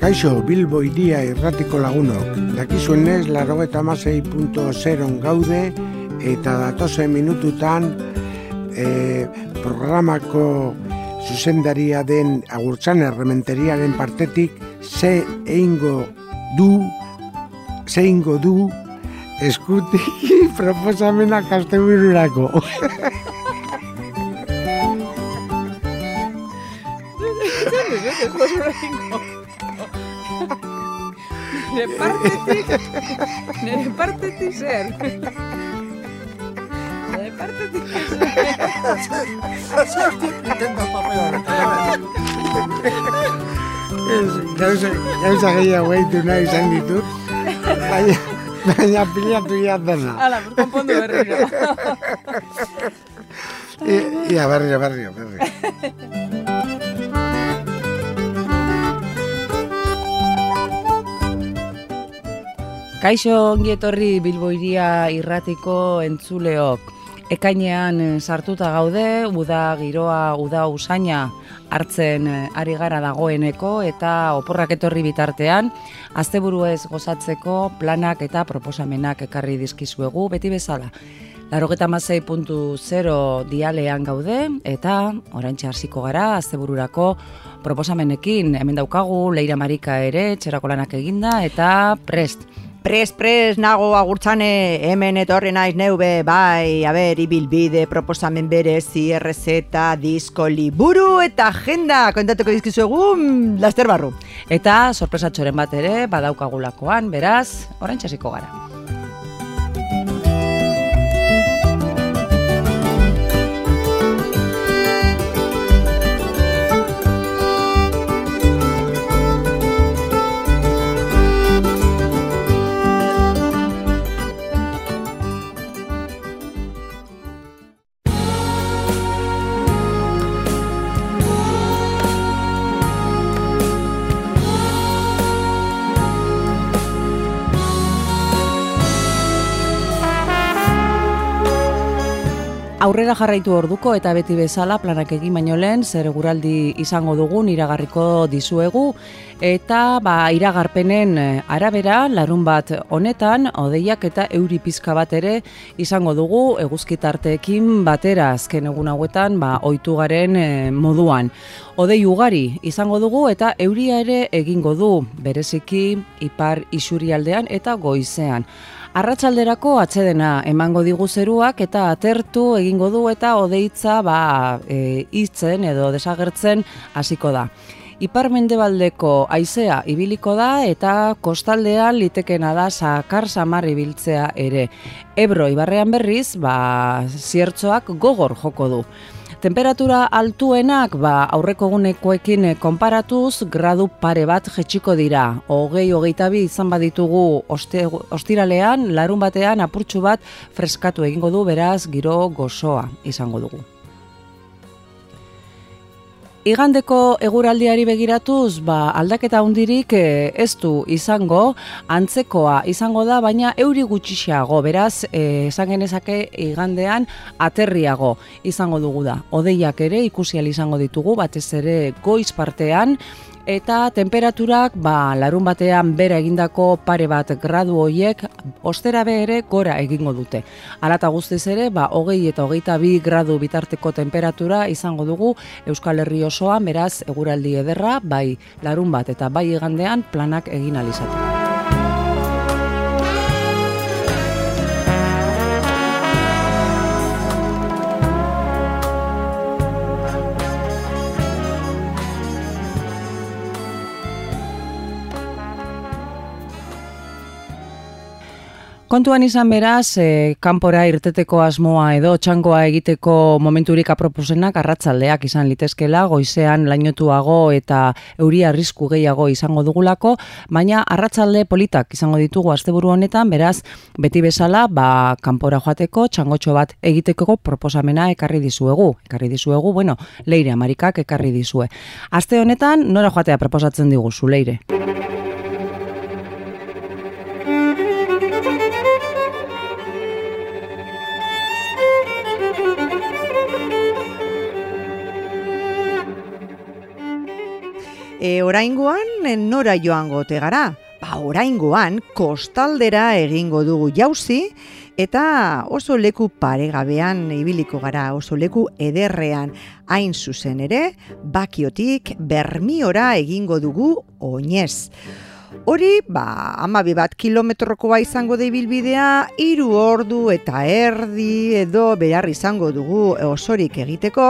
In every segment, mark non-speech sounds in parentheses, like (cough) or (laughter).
Kaixo, Bilbo iria irratiko lagunok. Dakizuenez, laro eta masei gaude, eta datozen minututan e, programako zuzendaria den agurtzan errementeriaren partetik ze eingo du, ze eingo du eskutik proposamena kastebururako. Nire (laughs) partetik, nire partetik zer. Nire partetik zer. Gauza, gauza gehiago egitu nahi izan ditut, baina, baina pilatu ia dena. Hala, konpondu berriro. I- (laughs) Ia, berrio, berrio, berrio. Kaixo ongi etorri Bilbo iria irratiko entzuleok. Ekainean eh, sartuta gaude, uda giroa, uda usaina hartzen eh, ari gara dagoeneko eta oporrak etorri bitartean, asteburuez gozatzeko planak eta proposamenak ekarri dizkizuegu beti bezala. Larogeta puntu dialean gaude eta orantxe hasiko gara astebururako proposamenekin hemen daukagu Leira Marika ere txerako lanak eginda eta prest. Pres, pres, nago agurtzane, hemen etorri naiz neube, bai, a ber, ibilbide, proposamen berezi, errezeta, disko, liburu eta agenda, kontatuko dizkizuegu, laster barru. Eta sorpresatxoren bat ere badaukagulakoan, beraz, orantxe hasiko gara. Aurrera jarraitu orduko eta beti bezala planak egin baino lehen zer eguraldi izango dugun iragarriko dizuegu eta ba iragarpenen eh, arabera larun bat honetan odeiak eta euri pizka bat ere izango dugu eguzkitarteekin batera azken egun hauetan ba ohitu garen eh, moduan. Odei ugari izango dugu eta euria ere egingo du bereziki ipar isurialdean eta goizean. Arratsalderako atsedena emango digu zeruak eta atertu egingo du eta odeitza ba e, hitzen edo desagertzen hasiko da. Ipar mendebaldeko haizea ibiliko da eta kostaldean litekena da sakar samar ibiltzea ere. Ebro ibarrean berriz, ba, ziertzoak gogor joko du. Temperatura altuenak ba, aurreko egunekoekin konparatuz gradu pare bat jetxiko dira. Hogei, hogeita bi izan baditugu oste, ostiralean, larun batean apurtxu bat freskatu egingo du beraz giro gozoa izango dugu. Igandeko eguraldiari begiratuz, ba, aldaketa hundirik eh, ez du izango, antzekoa izango da, baina euri gutxiago, beraz, eh, esan genezake igandean aterriago izango dugu da. Odeiak ere ikusial izango ditugu, batez ere goiz partean, eta temperaturak ba, larun batean bera egindako pare bat gradu hoiek ostera be ere gora egingo dute. Alata guztiz ere, ba, hogei eta hogeita bi gradu bitarteko temperatura izango dugu Euskal Herri osoan, beraz, eguraldi ederra, bai larun bat eta bai igandean planak egin alizatu. Kontuan izan beraz, e, kanpora irteteko asmoa edo txangoa egiteko momenturik aproposenak arratsaldeak izan litezkela, goizean lainotuago eta euri arrisku gehiago izango dugulako, baina arratsalde politak izango ditugu asteburu honetan, beraz, beti bezala, ba, kanpora joateko txangotxo bat egiteko proposamena ekarri dizuegu. Ekarri dizuegu, bueno, leire amarikak ekarri dizue. Aste honetan, nora joatea proposatzen diguzu, leire? E, oraingoan e, nora joango te gara? Ba, oraingoan kostaldera egingo dugu jauzi eta oso leku paregabean ibiliko gara, oso leku ederrean hain zuzen ere, bakiotik bermiora egingo dugu oinez. Hori, ba, amabi bat kilometrokoa izango da ibilbidea, hiru ordu eta erdi edo behar izango dugu osorik egiteko,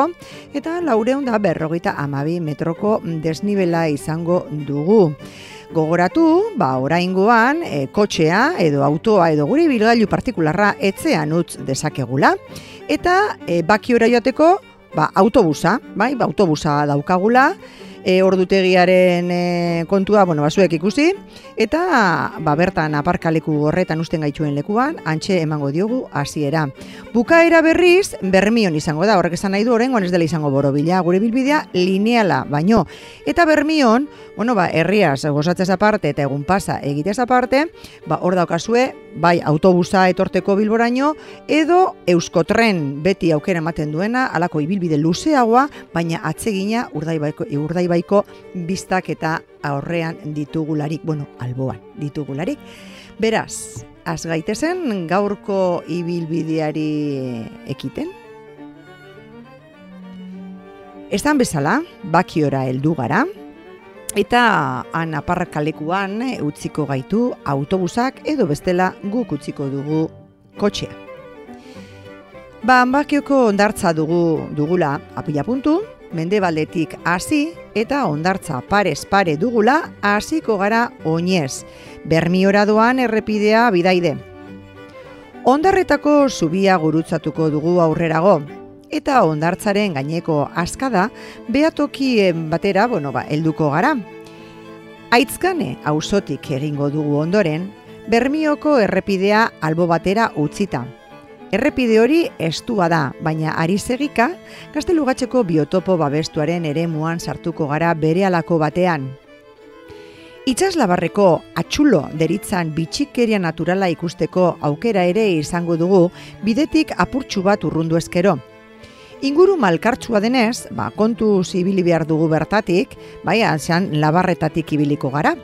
eta laureun da berrogeita amabi metroko desnibela izango dugu. Gogoratu, ba, oraingoan, e, kotxea edo autoa edo gure bilgailu partikularra etzean utz dezakegula. Eta e, bakiora joateko, ba, autobusa, bai, ba, autobusa daukagula, e, ordutegiaren e, kontua, bueno, basuek ikusi, eta ba, bertan aparkaleku horretan usten gaituen lekuan, antxe emango diogu hasiera. Bukaera berriz, bermion izango da, horrek esan nahi du horrengoan ez dela izango borobila, gure bilbidea lineala, baino. Eta bermion, bueno, ba, herriaz gozatzez aparte eta egun pasa egitez aparte, ba, hor daukazue, bai autobusa etorteko bilboraino, edo euskotren beti aukera ematen duena, alako ibilbide luzeagoa, baina atsegina urdaibaiko, urdaibaiko biztak eta aurrean ditugularik, bueno, alboan ditugularik. Beraz, az gaitezen gaurko ibilbideari ekiten. Estan bezala, bakiora heldu gara, eta han aparkalekuan utziko gaitu autobusak edo bestela guk utziko dugu kotxea. Ba, bakioko ondartza dugu dugula apila puntu, mendebaletik hasi eta ondartza parez pare dugula hasiko gara oinez, bermiora doan errepidea bidaide. Ondarretako zubia gurutzatuko dugu aurrerago, eta ondartzaren gaineko askada behatokien batera, bueno, ba, helduko gara. Aitzkane auzotik egingo dugu ondoren, Bermioko errepidea albo batera utzita. Errepide hori estua da, baina ari segika, gaztelugatzeko biotopo babestuaren ere muan sartuko gara bere alako batean. Itxaslabarreko atxulo deritzan bitxikeria naturala ikusteko aukera ere izango dugu bidetik apurtxu bat urrundu ezkero. Inguru malkartsua denez, ba, kontu zibili behar dugu bertatik, bai, zean labarretatik ibiliko gara.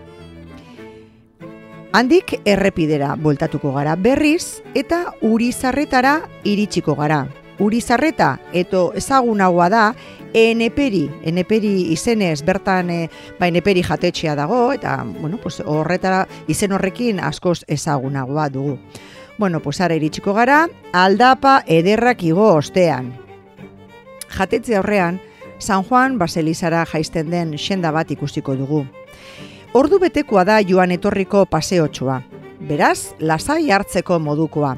Handik errepidera bueltatuko gara berriz eta urizarretara iritsiko gara. Urizarreta eto ezagunagoa da eneperi, eneperi izenez bertan e, ba, eneperi jatetxea dago eta bueno, pues, horretara izen horrekin askoz ezagunagoa dugu. Bueno, pues ara iritsiko gara, aldapa ederrak igo ostean jatetze horrean, San Juan Baselizara jaisten den xenda bat ikusiko dugu. Ordu betekoa da joan etorriko paseotxoa, beraz, lasai hartzeko modukoa.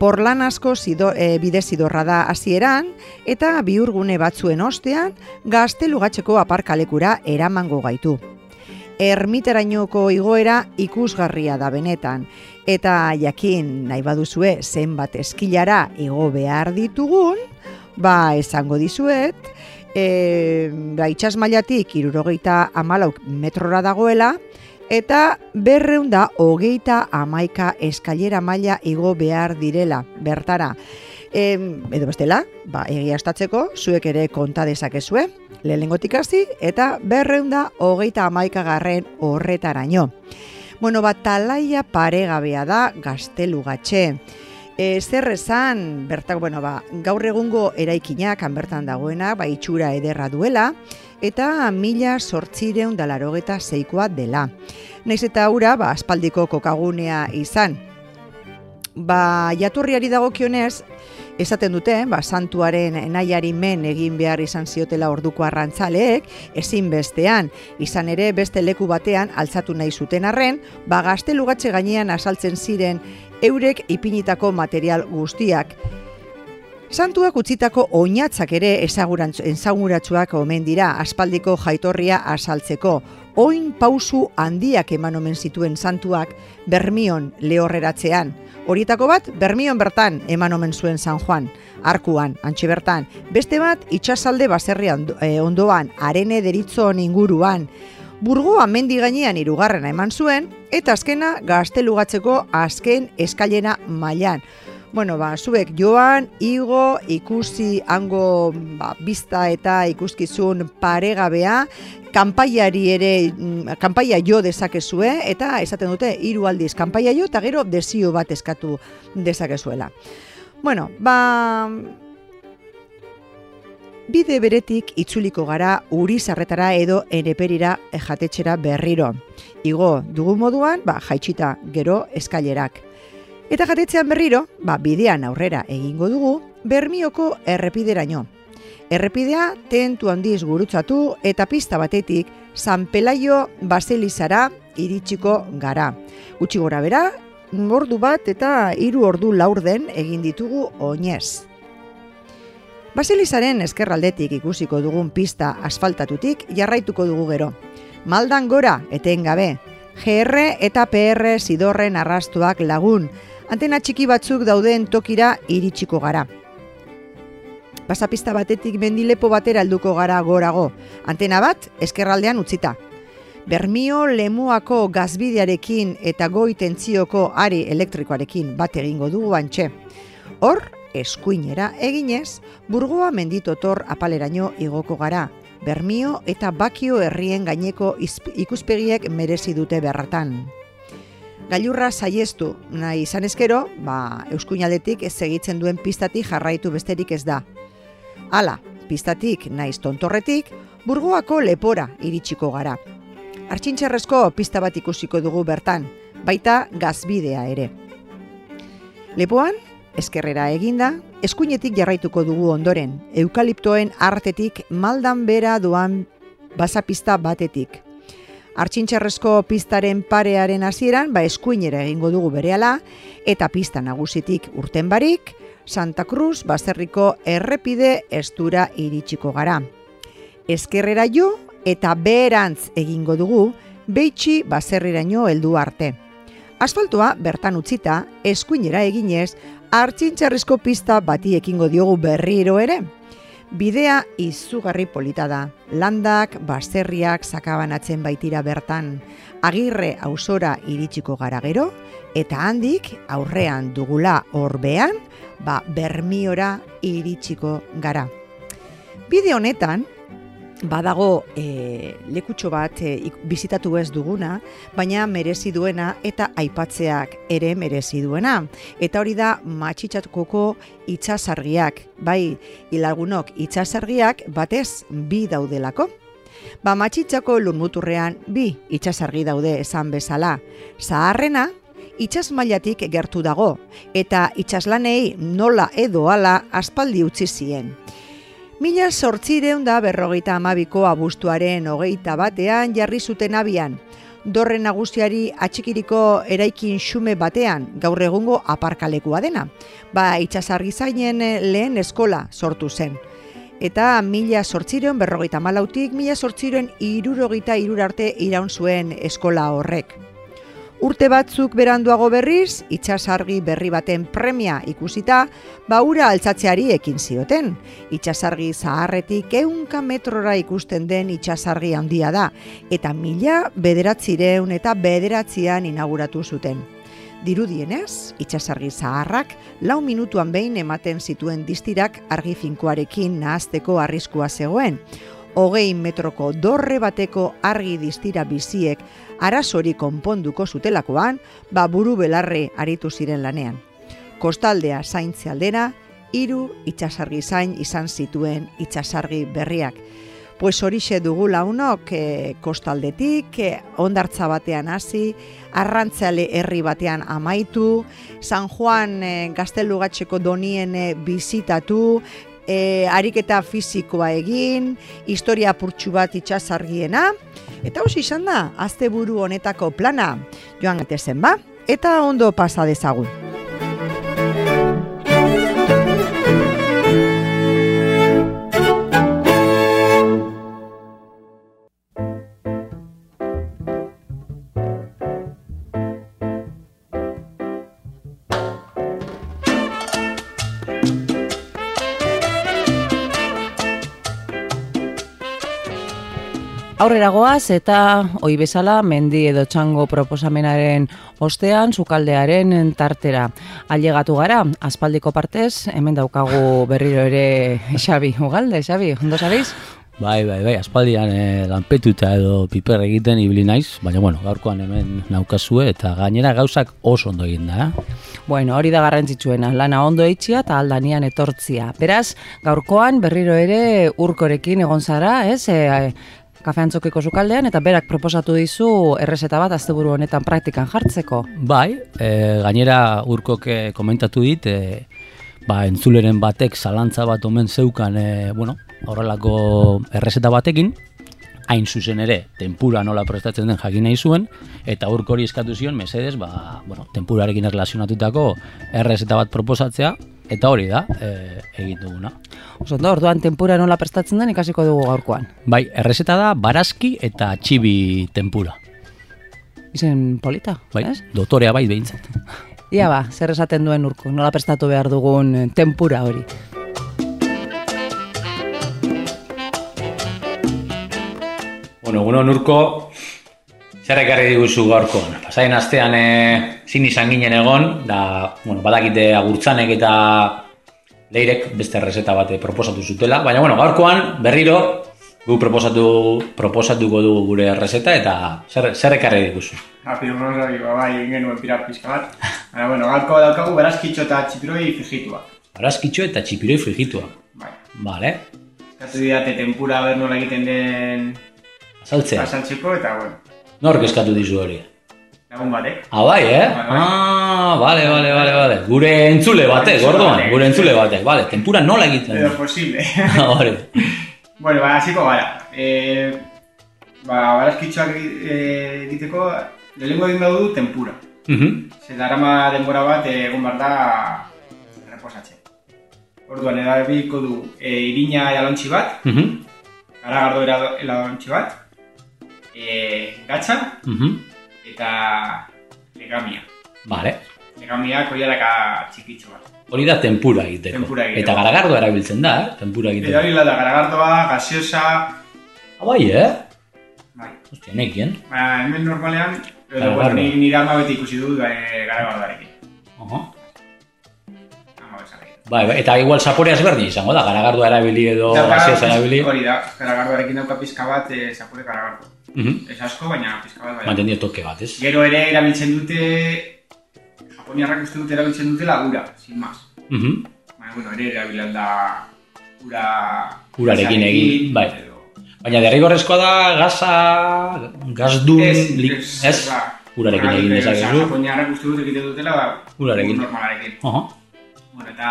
Porlan asko zido, e, bide zidorra da hasieran eta biurgune batzuen ostean gaztelugatzeko aparkalekura eramango gaitu. Ermiterainoko igoera ikusgarria da benetan, eta jakin nahi baduzue zenbat eskilara igo behar ditugun, ba, esango dizuet, e, ba, itxas mailatik irurogeita amalauk metrora dagoela, eta berreunda hogeita amaika eskailera maila igo behar direla, bertara. E, edo bestela, ba, egiaztatzeko, zuek ere konta dezakezue, lehengotik hasi eta berreunda hogeita amaika garren horretaraino. Bueno, bat talaia paregabea da gaztelugatxe. E, zer esan, bertak, bueno, ba, gaur egungo eraikinak bertan dagoena, ba, itxura ederra duela, eta mila sortzireun dalarogeta zeikoa dela. Naiz eta aura, ba, aspaldiko kokagunea izan. Ba, jaturriari dagokionez, esaten dute, ba, santuaren nahiari men egin behar izan ziotela orduko arrantzaleek, ezin bestean, izan ere beste leku batean altzatu nahi zuten arren, ba, gaztelugatxe gainean asaltzen ziren eurek ipinitako material guztiak. Santuak utzitako oinatzak ere ezaguratsuak omen dira aspaldiko jaitorria asaltzeko. Oin pausu handiak eman omen zituen santuak Bermion lehorreratzean. Horietako bat, Bermion bertan eman omen zuen San Juan, arkuan, antxe bertan. Beste bat, itxasalde baserrian eh, ondoan, arene deritzon inguruan, burgoa mendi gainean irugarrena eman zuen, eta azkena gaztelugatzeko azken eskailena mailan. Bueno, ba, zuek joan, igo, ikusi hango ba, bizta eta ikuskizun paregabea, kanpaiari ere, mm, kanpaia jo dezakezue, eta esaten dute, hiru aldiz kanpaia jo, eta gero desio bat eskatu dezakezuela. Bueno, ba, bide beretik itzuliko gara uri zarretara edo eneperira jatetxera berriro. Igo, dugu moduan, ba, jaitsita gero eskailerak. Eta jatetzean berriro, ba, bidean aurrera egingo dugu, bermioko errepideraino. Errepidea tentu handiz gurutzatu eta pista batetik San Pelaio Baselizara iritsiko gara. Gutxi gora bera, ordu bat eta hiru ordu laurden egin ditugu oinez. Basilizaren eskerraldetik ikusiko dugun pista asfaltatutik jarraituko dugu gero. Maldan gora etengabe, GR eta PR sidorren arrastuak lagun, antena txiki batzuk dauden tokira iritsiko gara. Pasapista batetik mendilepo batera alduko gara gorago, antena bat eskerraldean utzita. Bermio lemuako gazbidearekin eta goi tentzioko ari elektrikoarekin bat egingo dugu antxe. Hor, eskuinera eginez, burgoa menditotor apaleraino igoko gara. Bermio eta bakio herrien gaineko ikuspegiek merezi dute berratan. Gailurra saiestu nahi izan ezkero, ba, euskuinaldetik ez egitzen duen pistatik jarraitu besterik ez da. Hala, pistatik naiz tontorretik, burgoako lepora iritsiko gara. Artxintxerrezko pista bat ikusiko dugu bertan, baita gazbidea ere. Lepoan, eskerrera eginda, eskuinetik jarraituko dugu ondoren, eukaliptoen artetik maldan bera doan basapista batetik. Artxintxerrezko pistaren parearen hasieran, ba eskuinera egingo dugu berehala, eta pista nagusitik urten barik, Santa Cruz baserriko errepide estura iritsiko gara. Eskerrera jo eta beherantz egingo dugu, beitxi baserriraino heldu arte. Asfaltoa bertan utzita, eskuinera eginez, hartxintxarrizko pista bati ekingo diogu berriro ere. Bidea izugarri polita da. Landak, baserriak sakabanatzen baitira bertan. Agirre auzora iritsiko gara gero, eta handik aurrean dugula orbean, ba bermiora iritsiko gara. Bide honetan, badago e, lekutxo bat e, bizitatu ez duguna, baina merezi duena eta aipatzeak ere merezi duena. Eta hori da matxitzatukoko itxasargiak, bai hilagunok itxasargiak batez bi daudelako. Ba matxitzako lurmuturrean bi itxasargi daude esan bezala. Zaharrena, itxas mailatik gertu dago, eta itxaslanei nola edo ala aspaldi utzi zien. Mila sortzireun da berrogeita amabiko abuztuaren hogeita batean jarri zuten abian. Dorre nagusiari atxikiriko eraikin xume batean, gaur egungo aparkalekua dena. Ba, itxasargi zainen lehen eskola sortu zen. Eta mila sortzireun berrogeita malautik, mila sortzireun irurogeita irurarte iraun zuen eskola horrek. Urte batzuk beranduago berriz, itxasargi berri baten premia ikusita, baura altzatzeari ekin zioten. Itxasargi zaharretik eunka metrora ikusten den itxasargi handia da, eta mila bederatzireun eta bederatzian inauguratu zuten. Dirudienez, itxasargi zaharrak lau minutuan behin ematen zituen distirak argi finkoarekin nahazteko arriskua zegoen hogei metroko dorre bateko argi distira biziek arazori konponduko zutelakoan, ba buru belarre aritu ziren lanean. Kostaldea zaintze aldera, hiru itxasargi zain izan zituen itxasargi berriak. Pues horixe dugu launok e, kostaldetik, e, ondartza batean hasi, arrantzale herri batean amaitu, San Juan e, gaztelugatxeko donien e, bizitatu, e, ariketa fizikoa egin, historia purtsu bat itxasargiena, eta hau izan da, azte buru honetako plana, joan zen ba, eta ondo pasa dezagun. Aurrera goaz eta oi bezala mendi edo txango proposamenaren ostean sukaldearen tartera. Ailegatu gara, aspaldiko partez, hemen daukagu berriro ere (laughs) Xabi Ugalde, Xabi, ondo sabiz? Bai, bai, bai, aspaldian eh, lanpetuta edo piper egiten ibili naiz, baina bueno, gaurkoan hemen naukazue eta gainera gauzak oso ondo egin da. eh? Bueno, hori da garrantzitsuena, lana ondo eitxia eta aldanian etortzia. Beraz, gaurkoan berriro ere urkorekin egon zara, ez? E, e, kafeantzokiko sukaldean eta berak proposatu dizu errezeta bat asteburu honetan praktikan jartzeko. Bai, e, gainera urkok eh, komentatu dit, e, ba, entzuleren batek zalantza bat omen zeukan, e, bueno, horrelako errezeta batekin, hain zuzen ere, tempura nola prestatzen den jakin nahi zuen, eta urko hori eskatu zion, mesedez, ba, bueno, tempurarekin erlazionatutako errezeta bat proposatzea, eta hori da, e, egin duguna. Oso ondo, orduan tempura nola prestatzen den ikasiko dugu gaurkoan. Bai, errezeta da barazki eta txibi tempura. Izen polita, Bai, ez? dotorea bai behintzat. Ia ba, zer esaten duen urko, nola prestatu behar dugun eh, tempura hori. Bueno, egunon urko, zer ekarri diguzu gaurkoan. Pasaien astean e, zin izan ginen egon, da, bueno, badakite agurtzanek eta leirek beste errezeta bate proposatu zutela, baina bueno, gaurkoan berriro gu proposatu, proposatuko dugu gure errezeta eta zer, zer ekarri diguzu. Rapido Rosari, ba, bai, genuen pirar pizka bat. Baina, bueno, gaurko daukagu berazkitxo eta txipiroi fijituak. Barazkitxo eta txipiroi frigitua. Bai. Vale, Eskatu didate tempura ber nola egiten den azaltzea. pasaltzeko eta, bueno, Nork eskatu dizu hori? Lagun batek. Ah, bai, eh? Ah, vale, vale, vale, vale. Gure entzule batek, gordoan, gure entzule batek, vale. Tempura nola egiten Edo posible. (laughs) Hori. bueno, ba, hasiko gara. E, ba, berazkitxoak e, egiteko, lehenengo egin du tempura. Mhm. Ze darama denbora bat eh, egon behar da reposatzen. Orduan, erabiliko du e, irina edalontxi bat, Mhm. garagardo era- edalontxi bat, e, gatza Mhm. Eta legamia. Vale. Legamia koialaka txikitxo bat. Hori da tempura egiteko. Tempura egiteko. Eta garagardoa erabiltzen da, eh? Tempura egiteko. Erabila da garagardoa, gaseosa, Ah, bai, eh? bai. Hostia, nekien. Ba, hemen normalean, edo, Garagardoa. bueno, ni- nire ama beti ikusi dut e, garagardoarekin. Aha. Ama bezarekin. Bai, bai, eta igual zaporea ezberdin izango da, garagardoa erabili edo gaseosa erabili. Hori da, garagardoarekin dauka pizka bat, e, zapore garagardo. Mhm. Ez asko, baina pizka bat bai. Mantendio toke bat, ez? Gero ere erabiltzen dute, japoniarrak uste dute erabiltzen dutela ura, sin más. Mhm. Baina, bueno, ere erabilen da ura... Urarekin egin, bai. edo- Baina derrigorrezkoa da gaza, gazdun, Ez, lik, ez, ez? ba, Urarekin ura- egin eh, dezakezu. Japoniarrak uste dut egiten dutela, ba, Urarekin. ur normalarekin. Aha. Bueno, eta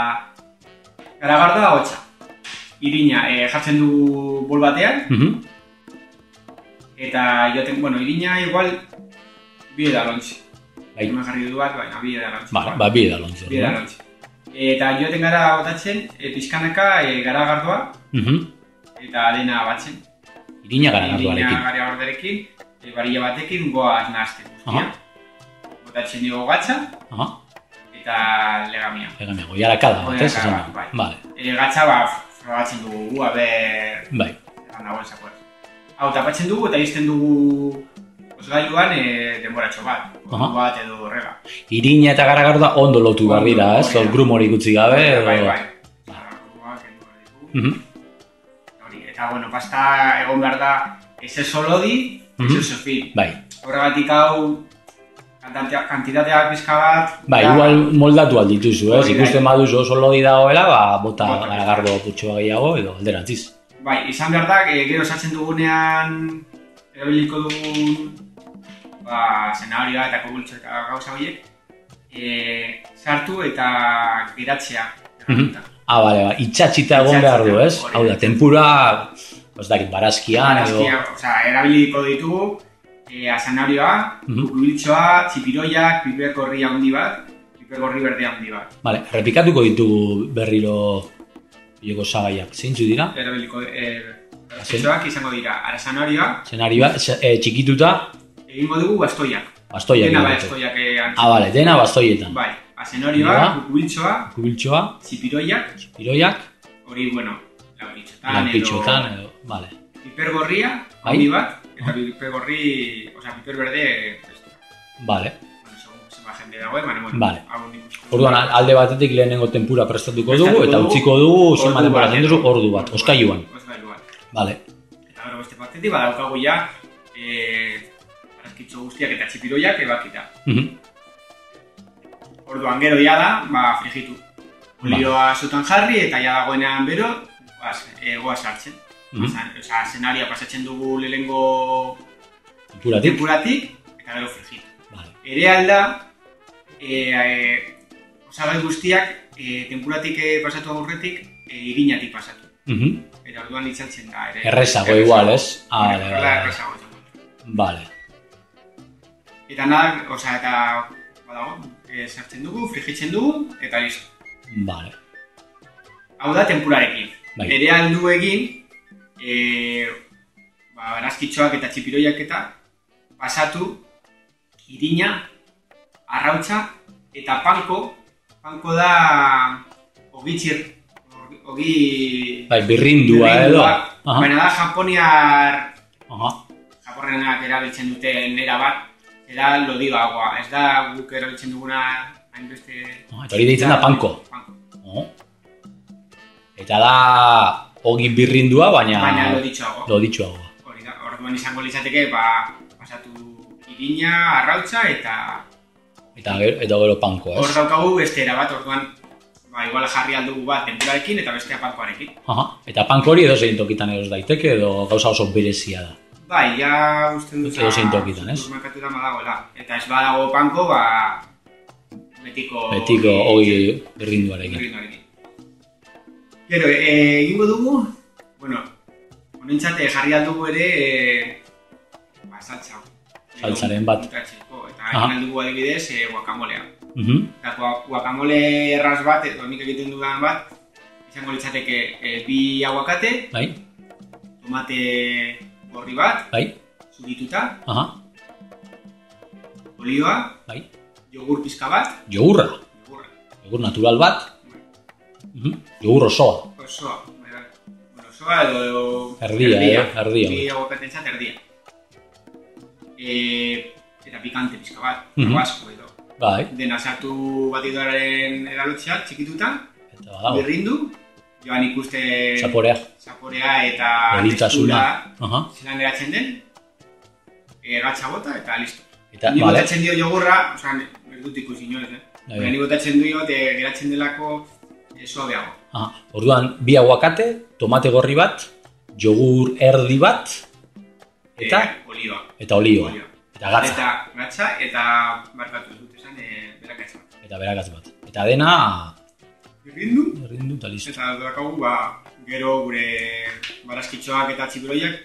garagardoa hotxa. Irina e, jartzen du bol batean, Mhm. Eta joten, bueno, irina igual bi edalontzi. Bai. Hemen jarri du bat, baina bi edalontzi. Ba, ba, bi da lontzi. Bi edalontzi. Eta joten gara botatzen, e, pizkanaka e, garagardoa, Mhm. eta dena batzen. Irina garagardoarekin. Irina garagardoarekin, e, barilla batekin goaz nahazten guztia. Aha. Botatzen dugu gatza, Aha. eta legamia. Bat, ez? Goiarakada Esan bat, du. bai. Vale, E, gatza, ba, frogatzen dugu, gu, aber, bai. egan dagoen zakoaz. Hau, tapatzen dugu eta izten dugu osgailuan e, denboratxo bat. Aha. Bat edo horrela. Irina eta garagardoa ondo lotu behar dira, ez? Hor grum hori gutxi gabe. Bai, bai. Behar ditugu. Mhm. Eta, bueno, pasta egon behar da ez ez Mhm. eso fin. Bai, Horregatik hau, kantatea- kantitatea pizka bat. bai, da- igual moldatu aldituzu, ez? Da. Ikusten baduzu oso lodi dagoela, ba, bota garagardo putxoa gehiago, edo alderantziz. Bai, izan behar da, e, gero sartzen dugunean erabiliko dugun ba, zenarioa eta kogultxo eta gauza horiek e, sartu eta geratzea. Mhm. Ah, bale, ba, itxatxita egon behar du, ez? Hau da, tempura, ez dakit, barazkian, edo... Barazkia, osea, erabiliko ditugu e, azanarioa, Mhm. kukubiltxoa, txipiroiak, piper gorri handi bat, piper gorri berde handi bat. Vale, repikatuko ditugu berriro bileko sagaiak. Zeintzu dira? Erabiliko e, barazkitxoak izango dira, arazanarioa, Zenarioa, ze- eh, txikituta, egingo dugu bastoiak. bastoiak Dena bai bastoiak e. Ah, bale, dena bastoietan. Bai, azenorioa, Dira. kukubiltxoa, Kubiltxoa, txipiroiak, piroiak, hori, bueno, lampitxoetan, edo, vale. piper gorria, Bai. bat, eta piper gorri, osea, piper berde. Vale. Zenba jende dagoen, baina, bueno, Vale. hau. Orduan, al- alde batetik lehenengo tempura prestatuko dugu, eta utziko dugu, zenbat ordu denbora bat, zen duzu, edo- ordu bat, oskailuan. Oskailuan. Vale. Eta gero beste batetik, badaukagu ja, eh, arazkitxo guztiak eta txipiroiak ebakita. Mhm. Orduan gero ja da, ba, frigitu. Olioa zutan jarri eta ja dagoenean bero, bas, egoa sartzen. Mhm. Osa, osa, zenaria pasatzen dugu lehenengo Tempuratik. tempuratik, eta gero frigitu. Vale. Ere alda, e, e, osagai guztiak e, tempuratik e, pasatu aurretik, e, irinatik pasatu. Mhm. Eta orduan itzaltzen da. Ere, Errezago igual, ez? Ah, vale, vale, errezago. Vale. Eta nada, osea, eta badago, e, sartzen dugu, frigitzen dugu, eta listo. Vale. Hau da tempurarekin. Bai. Ere aldu egin, e, ba, barazkitxoak eta txipiroiak eta pasatu, irina, arrautza eta panko. Panko da ogitxir, ogi-. Bai, birrindua edo. Baina da japoniar, Aha. japorrenak erabiltzen duten era bat, era lodigagoa. Ez da guk erabiltzen duguna hainbeste... Ah, Eta hori deitzen da panko. Panko. Oh. Eta da ogi birrindua, baina Baina loditxoago. loditxoago. Hori da, orduan izango litzateke, ba, pasatu irina, arrautza eta Eta gero, eta gero panko, hor ez? daukagu beste bat, orduan ba, igual jarri aldugu bat tempurarekin eta bestea pankoarekin. Aha. Eta panko hori edo zein tokitan eros daiteke edo gauza oso berezia da. Bai, ja uste dut Edozein tokitan, ez? Supermerkatuetan badagoela. Eta ez badago panko, ba, betiko... Betiko ogi birrinduarekin. birrinduarekin. Gero, e, egingo dugu, bueno, honentzat eh, jarri aldugu ere, e, ba, saltza. Saltzaren bat. Untatzeko, Eta Aha. egin aldugu adibidez, e, guakamolea. Mhm. Eta gua- guakamole erraz bat, edo nik egiten dudan bat, izango litzateke e, bi aguakate, Bai? tomate gorri bat, Bai? zurituta, Aha. olioa, Bai? jogur pizka bat, Jogurra. jogurra, Jogur natural bat. Mhm. Jogur osoa. osoa, bai, bueno, osoa edo, edo Erdia, eh, erdia. Bi aguakatentzat erdia. E, eta pikante pizka bat, Mhm. tabasco edo. Bai. Dena sartu batidoraren eralotxea, txikituta, Eta badago. birrindu, joan ikuste Zaporea. zaporea eta Beritasuna. Aha. zelan geratzen den, e, gatza bota eta listo. Eta, Ni vale. botatzen dio jogurra, osea, ez dut ikusi inoiz, eh? Bai, Baina bai. ni botatzen dio, e, geratzen delako e, suabeago. Aha. Orduan, bi aguakate, tomate gorri bat, jogur erdi bat, eta E, olioa. eta olioa. Eta gatza. Eta gatza eta barkatu dut esan, e, berakatza bat. Eta berakatz bat. Eta dena, Birrindu, errindu eta listo. eta daukagu, ba, gero gure barazkitxoak eta txipiroiak,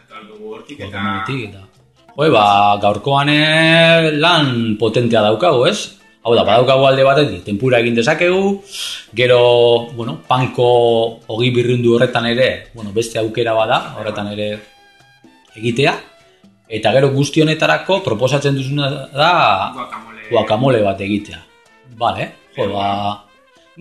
eta aldugu hortik, eta... Guacamole-tik eta... Joe, ba, gaurkoan eh, lan potentea daukagu, ez? Hau da, badaukagu alde batetik, tempura egin dezakegu, gero, bueno, panko ogi birrundu horretan ere, bueno, beste aukera bada, horretan ere egitea, eta gero guzti honetarako proposatzen duzuna da Guacamole. guacamole bat egitea. Vale, jo, ba...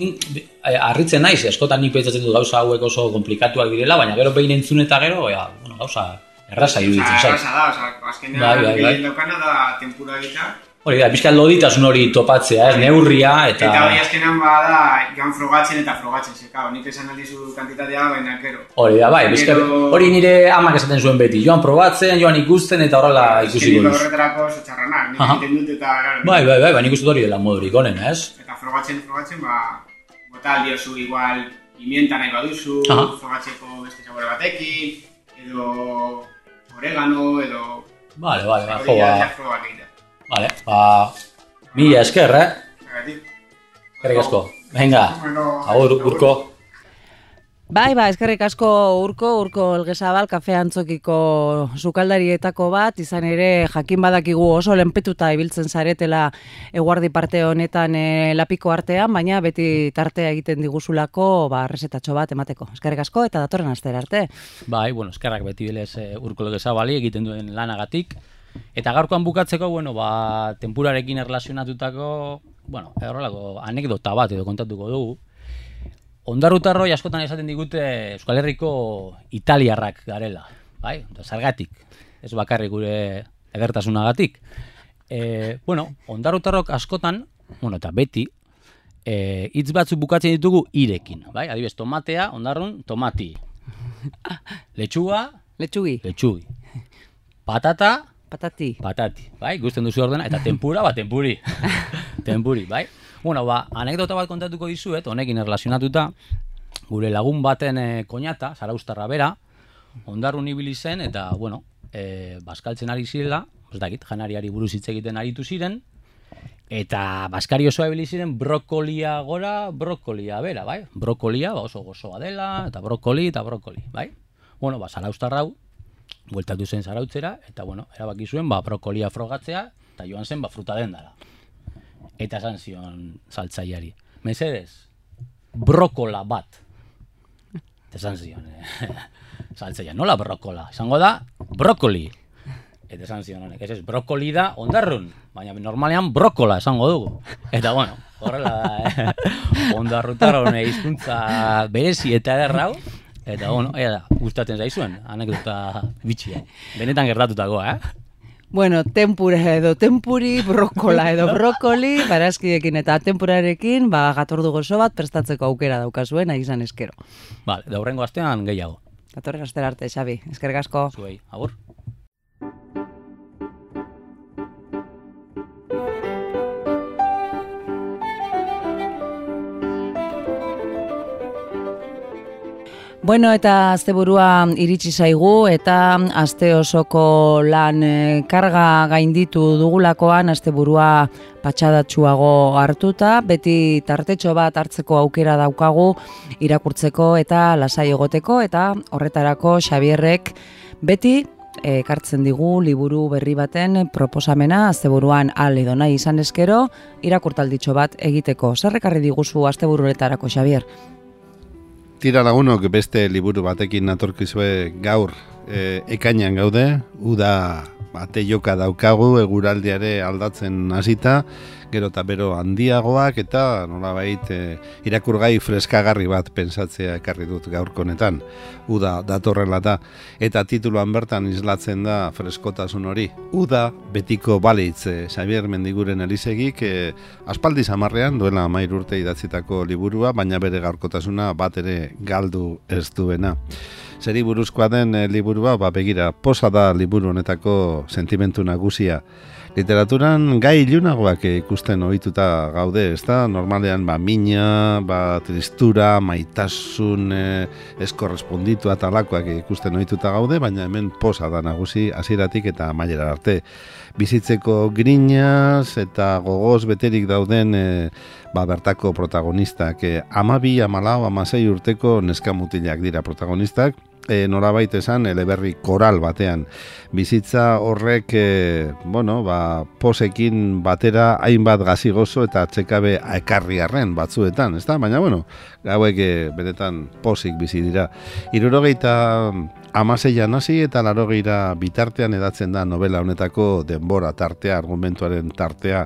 Eh, harritzen naiz, eskotan nik pentsatzen dut gauza hauek oso komplikatuak direla, baina gero behin entzun eta gero, ja, bueno, gauza erraza iruditzen zait. erraza da, osa, azkenean Bai, bai, bai. da tempura egitea. Hori da, pixkat loditasun hori topatzea, ez, neurria, eta... Eta hori azkenean bada, joan frogatzen eta frogatzen, ze, kao, nik esan aldizu kantitatea, baina gero. Hori da, bai, Gero- hori nire amak esaten zuen beti, joan probatzen, joan ikusten, eta horrela Azkenik duz. horretarako oso txarranak, nik egiten dut eta... Bai, bai, bai, bai, nik uste dut hori dela modurik onena, ez? Eta frogatzen, frogatzen, ba, bota aldiozu igual pimienta nahi baduzu, Aha. frogatzeko beste sabore batekin, edo oregano, edo... Vale, vale, hori jo, ba. Vale, ba, mila esker, eh? Eskerrik asko. Venga, agur, urko. Bai, ba, eskerrik asko urko, urko elgezabal, kafe antzokiko sukaldarietako bat, izan ere jakin badakigu oso lenpetuta ibiltzen zaretela eguardi parte honetan e, lapiko artean, baina beti tartea egiten diguzulako, ba, resetatxo bat emateko. Eskerrik asko eta datorren astera arte. Bai, bueno, eskerrak beti bilez e, urko legezabali egiten duen lanagatik. Eta gaurkoan bukatzeko, bueno, ba, tempurarekin erlazionatutako, bueno, horrelako anekdota bat edo kontatuko dugu. ondarrutarroi askotan esaten digute Euskal Herriko italiarrak garela, bai? Eta zergatik, ez bakarrik gure edertasunagatik. E, bueno, ondarrutarrok askotan, bueno, eta beti, e, hitz batzuk bukatzen ditugu irekin, bai? Adibes, tomatea, ondarrun, tomati. (laughs) Letxuga, Letxugi, letxugi. Patata, patati. patati, bai? Gusten duzu ordena, eta tempura, ba, tempuri. (laughs) tempuri, bai? Bueno, ba, anekdota bat kontatuko dizuet, honekin erlazionatuta, gure lagun baten e, koñata, zaraustarra bera, ondarrun ibili zen, eta, bueno, e, baskaltzen ari zirela, ez dakit, janariari buruz hitz egiten aritu ziren, eta baskari osoa ibili ziren brokolia gora, brokolia bera, bai? Brokolia ba, oso gozoa dela, eta brokoli, eta brokoli, bai? Bueno, ba, zaraustarra hau, bueltatu zen zarautzera, eta, bueno, erabaki zuen, ba, brokolia frogatzea, eta joan zen, ba, fruta dendara. Eta esan zion saltzaiari. Mesedez, brokola bat. Eta esan zion, eh, (laughs) saltzaia, nola brokola? Izango da, brokoli. Eta esan zion honek, ez ez, brokoli da ondarrun, baina normalean brokola esango dugu. Eta bueno, horrela da, eh? (laughs) ondarrutarron hizkuntza berezi eta ederrau. Eta bueno, ea da, gustatzen zaizuen, anekdota bitxia. Benetan gertatutakoa, eh? Bueno, tempura edo tempuri, brokola edo (laughs) brokoli, barazkiekin eta tempurarekin, ba, gatordu gozo bat prestatzeko aukera daukazuen, nahi izan eskero. Vale, da hurrengo astean gehiago. Datorren astera arte, Xabi, eskerrik asko. Zuei, agur. Bueno, eta asteburua iritsi zaigu eta aste osoko lan eh, karga gainditu dugulakoan asteburua patxadatsuago hartuta, beti tartetxo bat hartzeko aukera daukagu irakurtzeko eta lasai egoteko eta horretarako Xabierrek beti ekartzen digu liburu berri baten proposamena asteburuan al edo nahi izan eskero irakurtalditxo bat egiteko. Zerrekarri diguzu asteburuetarako Xabier? Tira lagunok beste liburu batekin natorkizue gaur e, ekainan gaude, uda bate joka daukagu, eguraldiare aldatzen hasita, gero eta bero handiagoak eta nolabait e, irakurgai freskagarri bat pensatzea ekarri dut gaurko honetan. Uda datorrela da eta tituluan bertan islatzen da freskotasun hori. Uda betiko balitz e, Xavier Mendiguren elisegik e, aspaldi samarrean duela mair urte idatzitako liburua, baina bere gaurkotasuna bat ere galdu ez duena. Zeri buruzkoa den e, liburua, ba, begira, posa da liburu honetako sentimentu nagusia. Literaturan gai ilunagoak ikusten ohituta gaude, ez da? Normalean, ba, mina, ba, tristura, maitasun, e, eskorresponditu eta alakoak ikusten ohituta gaude, baina hemen posa da nagusi hasieratik eta mailera arte. Bizitzeko grinaz eta gogoz beterik dauden e, ba, bertako protagonistak. E, amabi, amalau, amasei urteko neskamutilak dira protagonistak, e, norabait esan eleberri koral batean. Bizitza horrek, e, bueno, ba, posekin batera hainbat gazigozo eta txekabe ekarriarren batzuetan, ezta? Baina, bueno, gauek e, benetan posik bizi dira. Irurogeita amaseian hasi eta larogeira bitartean edatzen da novela honetako denbora tartea, argumentuaren tartea,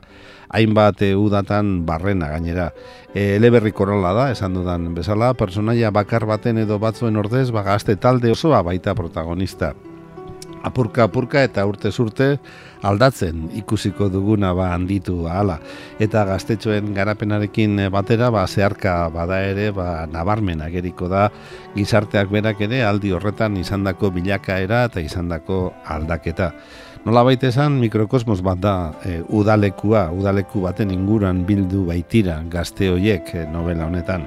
hainbat e, udatan barrena gainera. E, eleberri korola da, esan dudan bezala, personaia bakar baten edo batzuen ordez, bagazte talde osoa baita protagonista. Apurka apurka eta urte urte aldatzen ikusiko duguna ba handitu ahala. Eta gaztetxoen garapenarekin batera ba zeharka bada ere ba nabarmen ageriko da gizarteak berak ere aldi horretan izandako bilakaera eta izandako aldaketa. Nola baita esan, mikrokosmos bat da e, udalekua, udaleku baten inguran bildu baitira gazte hoiek e, novela honetan.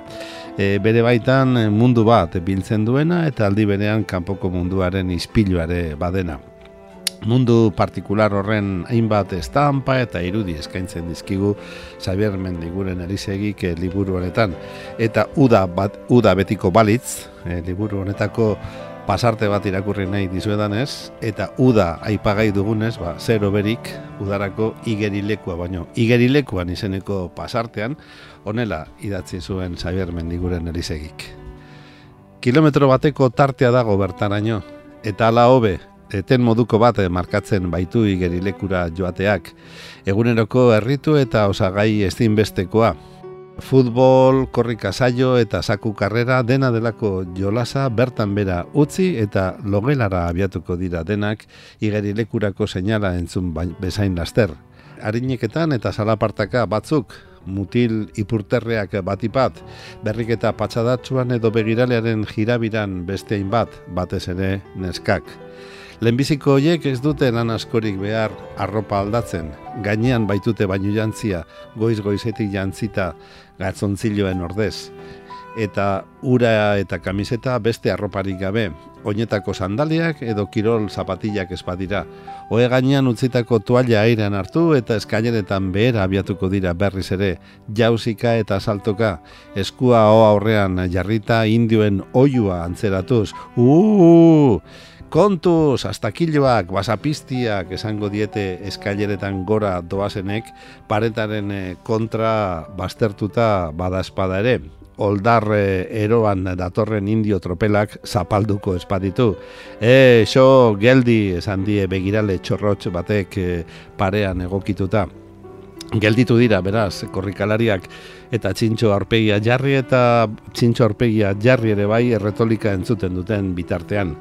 E, bere baitan e, mundu bat biltzen duena eta aldi berean kanpoko munduaren ispiluare badena. Mundu partikular horren hainbat estampa eta irudi eskaintzen dizkigu Xavier Mendiguren erisegik e, liburu honetan. Eta uda, bat, uda betiko balitz, e, liburu honetako pasarte bat irakurri nahi dizuedan ez, eta uda aipagai dugunez, ba, zer oberik udarako igerilekua baino. Igerilekuan izeneko pasartean, honela idatzi zuen Xavier Mendiguren erisegik. Kilometro bateko tartea dago bertaraino, eta ala hobe, eten moduko bat markatzen baitu igerilekura joateak, eguneroko herritu eta osagai ezinbestekoa. Futbol, korrika saio eta saku karrera dena delako jolasa bertan bera utzi eta logelara abiatuko dira denak igerilekurako seinala entzun bezain laster. Arineketan eta salapartaka batzuk mutil ipurterreak batipat, berrik eta patxadatsuan edo begiralearen jirabiran bestein bat, batez ere neskak. Lehenbiziko horiek ez dute lan askorik behar arropa aldatzen, gainean baitute baino jantzia, goiz goizetik jantzita gatzontziloen ordez. Eta ura eta kamiseta beste arroparik gabe, oinetako sandaliak edo kirol zapatillak espadira. Oe gainean utzitako toalla airean hartu eta eskaineretan behera abiatuko dira berriz ere, jauzika eta saltoka, eskua hoa aurrean jarrita indioen oiua antzeratuz. Uuuu! Kontuz, astakiloak, basapistiak esango diete eskaileretan gora doazenek, paretaren eh, kontra bastertuta bada espada ere. Oldar eroan datorren indio tropelak zapalduko espaditu. E, xo, geldi, esan die begirale txorrotx batek eh, parean egokituta. Gelditu dira, beraz, korrikalariak eta txintxo arpegia jarri eta txintxo arpegia jarri ere bai erretolika entzuten duten bitartean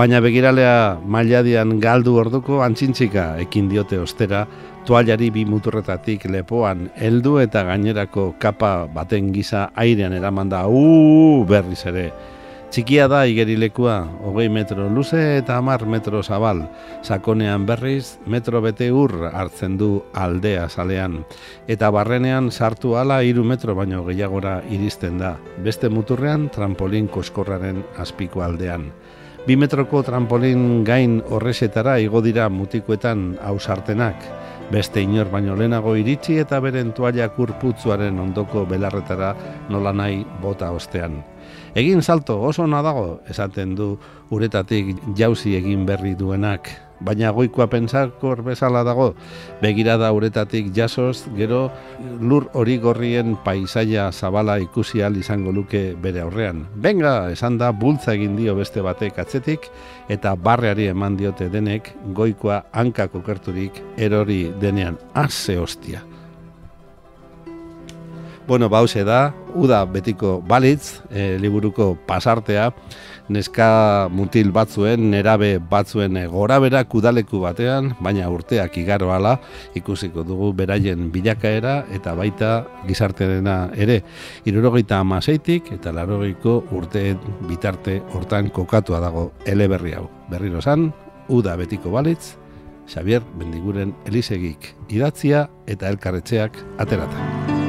baina begiralea mailadian galdu orduko antzintzika ekin diote ostera, toalari bi muturretatik lepoan heldu eta gainerako kapa baten gisa airean eraman da uh, berriz ere. Txikia da igerilekua, hogei metro luze eta hamar metro zabal, sakonean berriz metro bete ur hartzen du aldea salean, eta barrenean sartu ala hiru metro baino gehiagora iristen da, beste muturrean trampolin koskorraren azpiko aldean. Bi metroko trampolin gain horresetara igo dira mutikoetan hausartenak. Beste inor baino lehenago iritsi eta beren toaia kurputzuaren ondoko belarretara nola nahi bota ostean. Egin salto oso nadago, esaten du uretatik jauzi egin berri duenak baina goikoa pentsakor bezala dago, begirada uretatik jasoz, gero lur hori gorrien paisaia zabala ikusi izango luke bere aurrean. Benga, esan da, bultza egin dio beste batek atzetik, eta barreari eman diote denek, goikoa hankako kerturik erori denean. Aze hostia! Bueno, bause da, uda betiko balitz, e, liburuko pasartea, neska mutil batzuen, nerabe batzuen gorabera kudaleku batean, baina urteak igaro ala, ikusiko dugu beraien bilakaera eta baita gizartearena ere. Irurogeita amaseitik eta larogeiko urte bitarte hortan kokatua dago eleberri hau. Berriro zan, uda betiko balitz, Xavier Bendiguren Elisegik idatzia eta elkarretxeak aterata.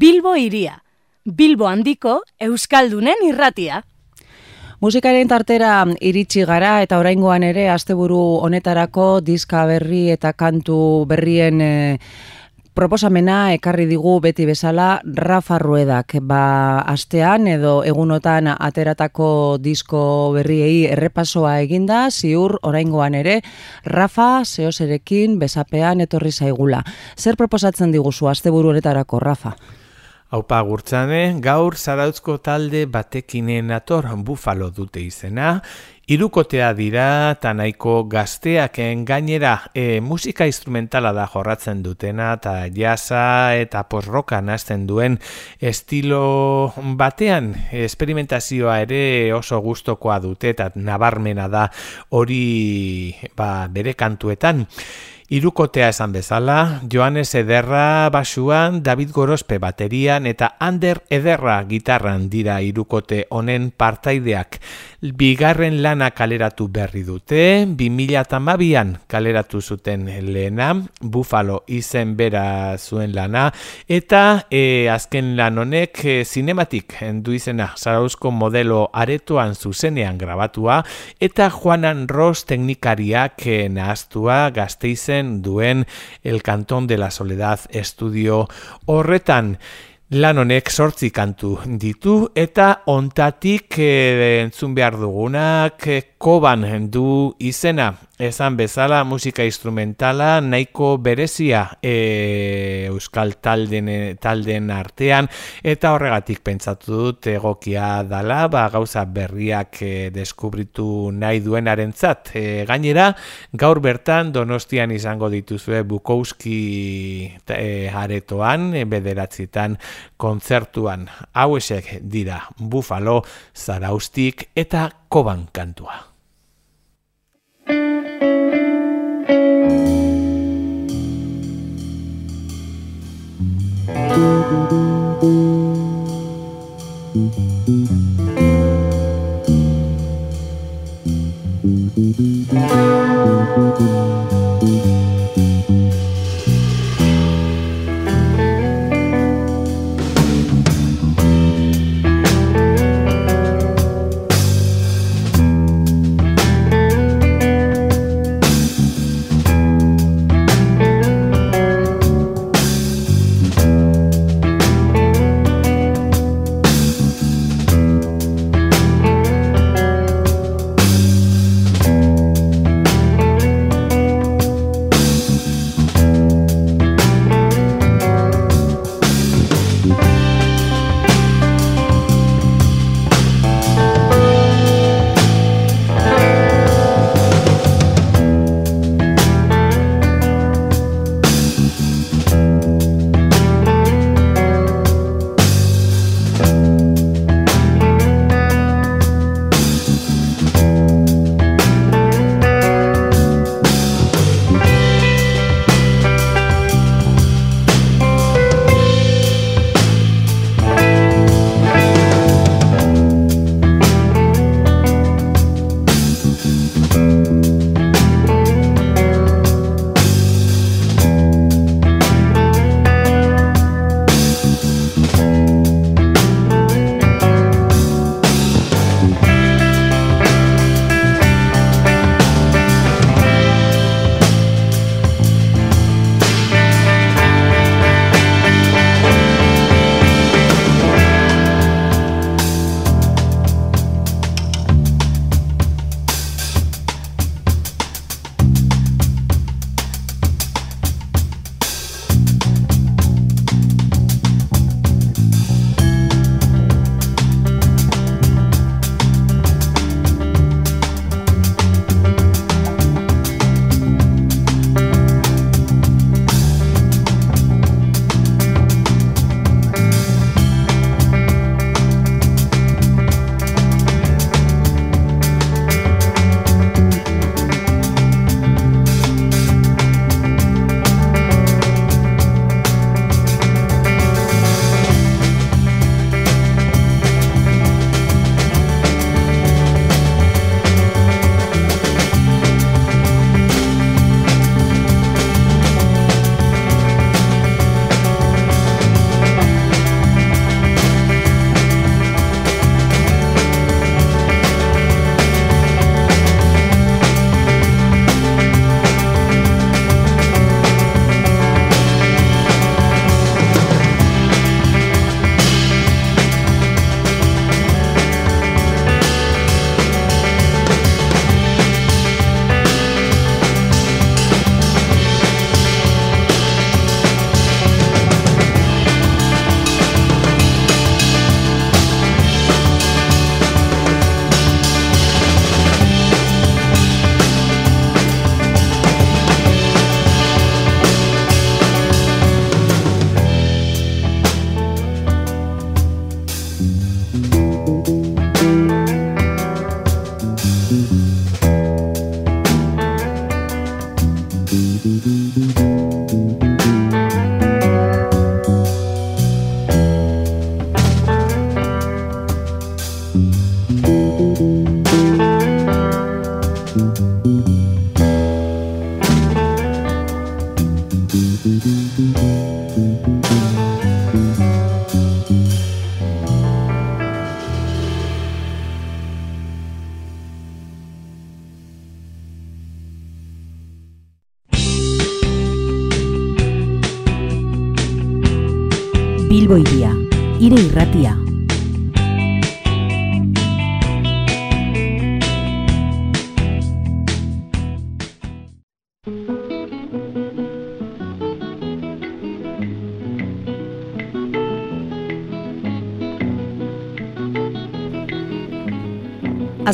Bilbo iria. Bilbo handiko Euskaldunen irratia. Musikaren tartera iritsi gara eta oraingoan ere asteburu honetarako diska berri eta kantu berrien e, proposamena ekarri digu beti bezala Rafa Ruedak. Ba, astean edo egunotan ateratako disko berriei errepasoa eginda, ziur oraingoan ere Rafa zeoserekin besapean etorri zaigula. Zer proposatzen diguzu asteburu honetarako Rafa? Haupa gurtzane, gaur zarautzko talde batekinen ator bufalo dute izena, irukotea dira eta nahiko gazteaken gainera e, musika instrumentala da jorratzen dutena eta jasa eta posroka nazten duen estilo batean esperimentazioa ere oso gustokoa dute eta nabarmena da hori ba, bere kantuetan. Irukotea esan bezala, Joanes Ederra basuan, David Gorospe baterian eta Ander Ederra gitarran dira irukote honen partaideak. Bigarren lana kaleratu berri dute, 2008an kaleratu zuten lehena, Buffalo izen bera zuen lana, eta e, azken lan honek e, zinematik du izena zarauzko modelo aretoan zuzenean grabatua, eta Juanan Ross teknikariak e, nahaztua gazteizen duen El Cantón de la Soledad estudio horretan. Lan honek sortzi kantu ditu eta ontatik e, entzun behar dugunak e, koban du izena esan bezala musika instrumentala nahiko berezia e, euskal talden, talden artean. Eta horregatik pentsatu dut egokia dala ba, gauza berriak e, deskubritu nahi duenarentzat. E, gainera gaur bertan donostian izango dituzue Bukowski e, aretoan e, bederatzitan kontzertuan. Hauesek dira Buffalo, Zaraustik eta Koban kantua.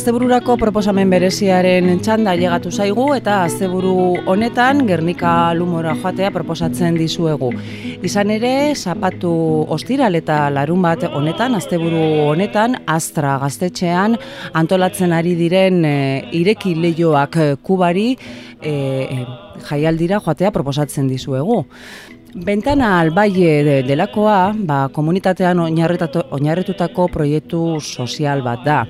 Astebururako proposamen bereziaren txanda llegatu zaigu eta asteburu honetan Gernika lumora joatea proposatzen dizuegu. Izan ere, zapatu ostiral eta larun bat honetan, asteburu honetan, Astra gaztetxean antolatzen ari diren e, ireki lehioak kubari e, jaialdira joatea proposatzen dizuegu. Bentana albaie delakoa, ba, komunitatean oinarretutako proiektu sozial bat da.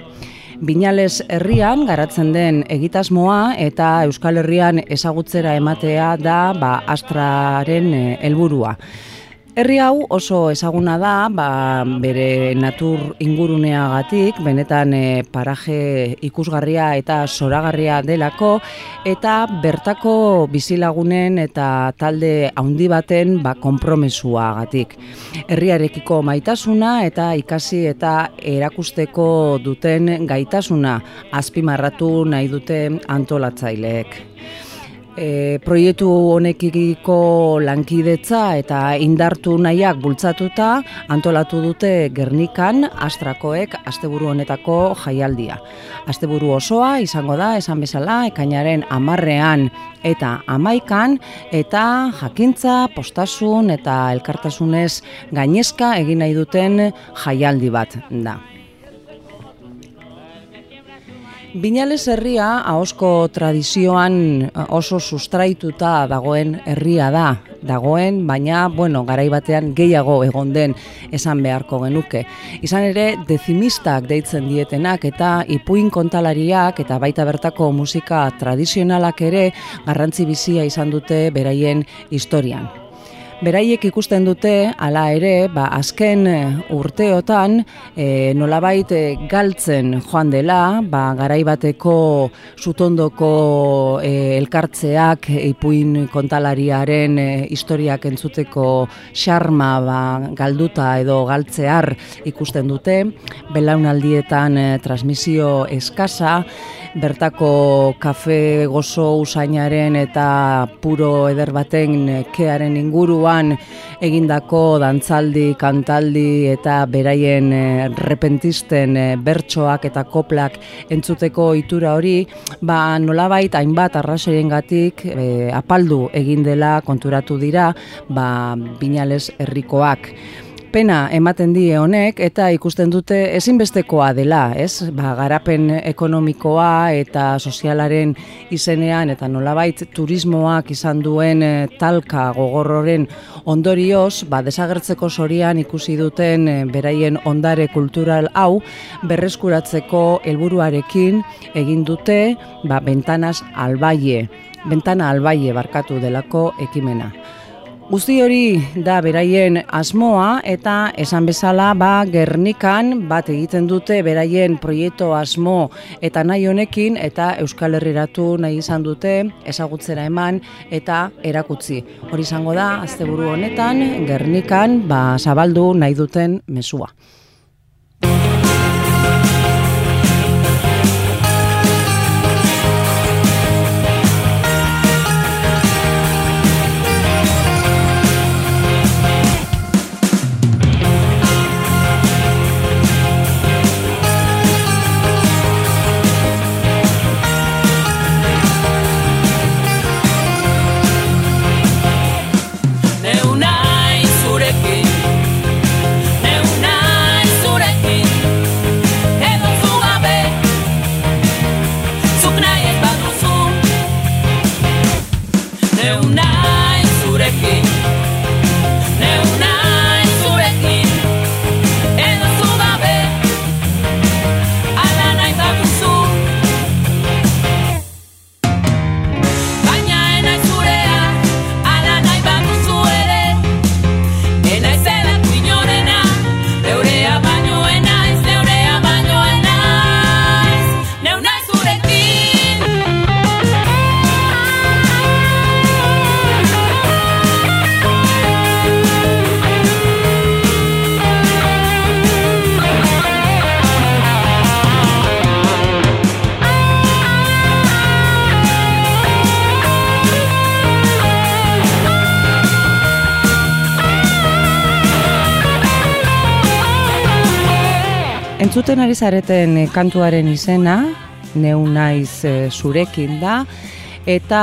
Binales herrian garatzen den egitasmoa eta Euskal Herrian ezagutzera ematea da ba, astraren eh, helburua. Herri hau oso ezaguna da, ba, bere natur inguruneagatik, benetan e, paraje ikusgarria eta soragarria delako, eta bertako bizilagunen eta talde handi baten ba, kompromesuagatik. Herriarekiko maitasuna eta ikasi eta erakusteko duten gaitasuna azpimarratu nahi dute antolatzaileek e, proiektu honekiko lankidetza eta indartu nahiak bultzatuta antolatu dute Gernikan Astrakoek asteburu honetako jaialdia. Asteburu osoa izango da esan bezala ekainaren amarrean eta amaikan eta jakintza, postasun eta elkartasunez gainezka egin nahi duten jaialdi bat da. Binales herria ahosko tradizioan oso sustraituta dagoen herria da. Dagoen, baina, bueno, garai batean gehiago egon den esan beharko genuke. Izan ere, dezimistak deitzen dietenak eta ipuin kontalariak eta baita bertako musika tradizionalak ere garrantzi bizia izan dute beraien historian. Beraiek ikusten dute hala ere, ba, azken eh, urteotan e, nolabait eh, galtzen joan dela, ba, garaibateko sutondoko e, elkartzeak ipuin kontalariaren historiak entzuteko xarma ba, galduta edo galtzear ikusten dute, belaunaldietan e, transmisio eskasa, bertako kafe gozo usainaren eta puro eder baten kearen inguruan egindako dantzaldi, kantaldi eta beraien eh, repentisten eh, bertsoak eta koplak entzuteko itura hori, ba nolabait hainbat arrasoiengatik e, apaldu egin dela konturatu dira, ba Binales herrikoak pena ematen die honek eta ikusten dute ezinbestekoa dela, ez? Ba, garapen ekonomikoa eta sozialaren izenean eta nolabait turismoak izan duen e, talka gogorroren ondorioz, ba, desagertzeko sorian ikusi duten e, beraien ondare kultural hau berreskuratzeko helburuarekin egin dute ba, bentanas albaie, bentana albaie barkatu delako ekimena. Guzti hori da beraien asmoa eta esan bezala ba Gernikan bat egiten dute beraien proiektu asmo eta nahi honekin eta Euskal Herriratu nahi izan dute ezagutzera eman eta erakutzi. Hori izango da asteburu honetan Gernikan ba zabaldu nahi duten mesua. Entzuten ari zareten eh, kantuaren izena, neu naiz eh, zurekin da, eta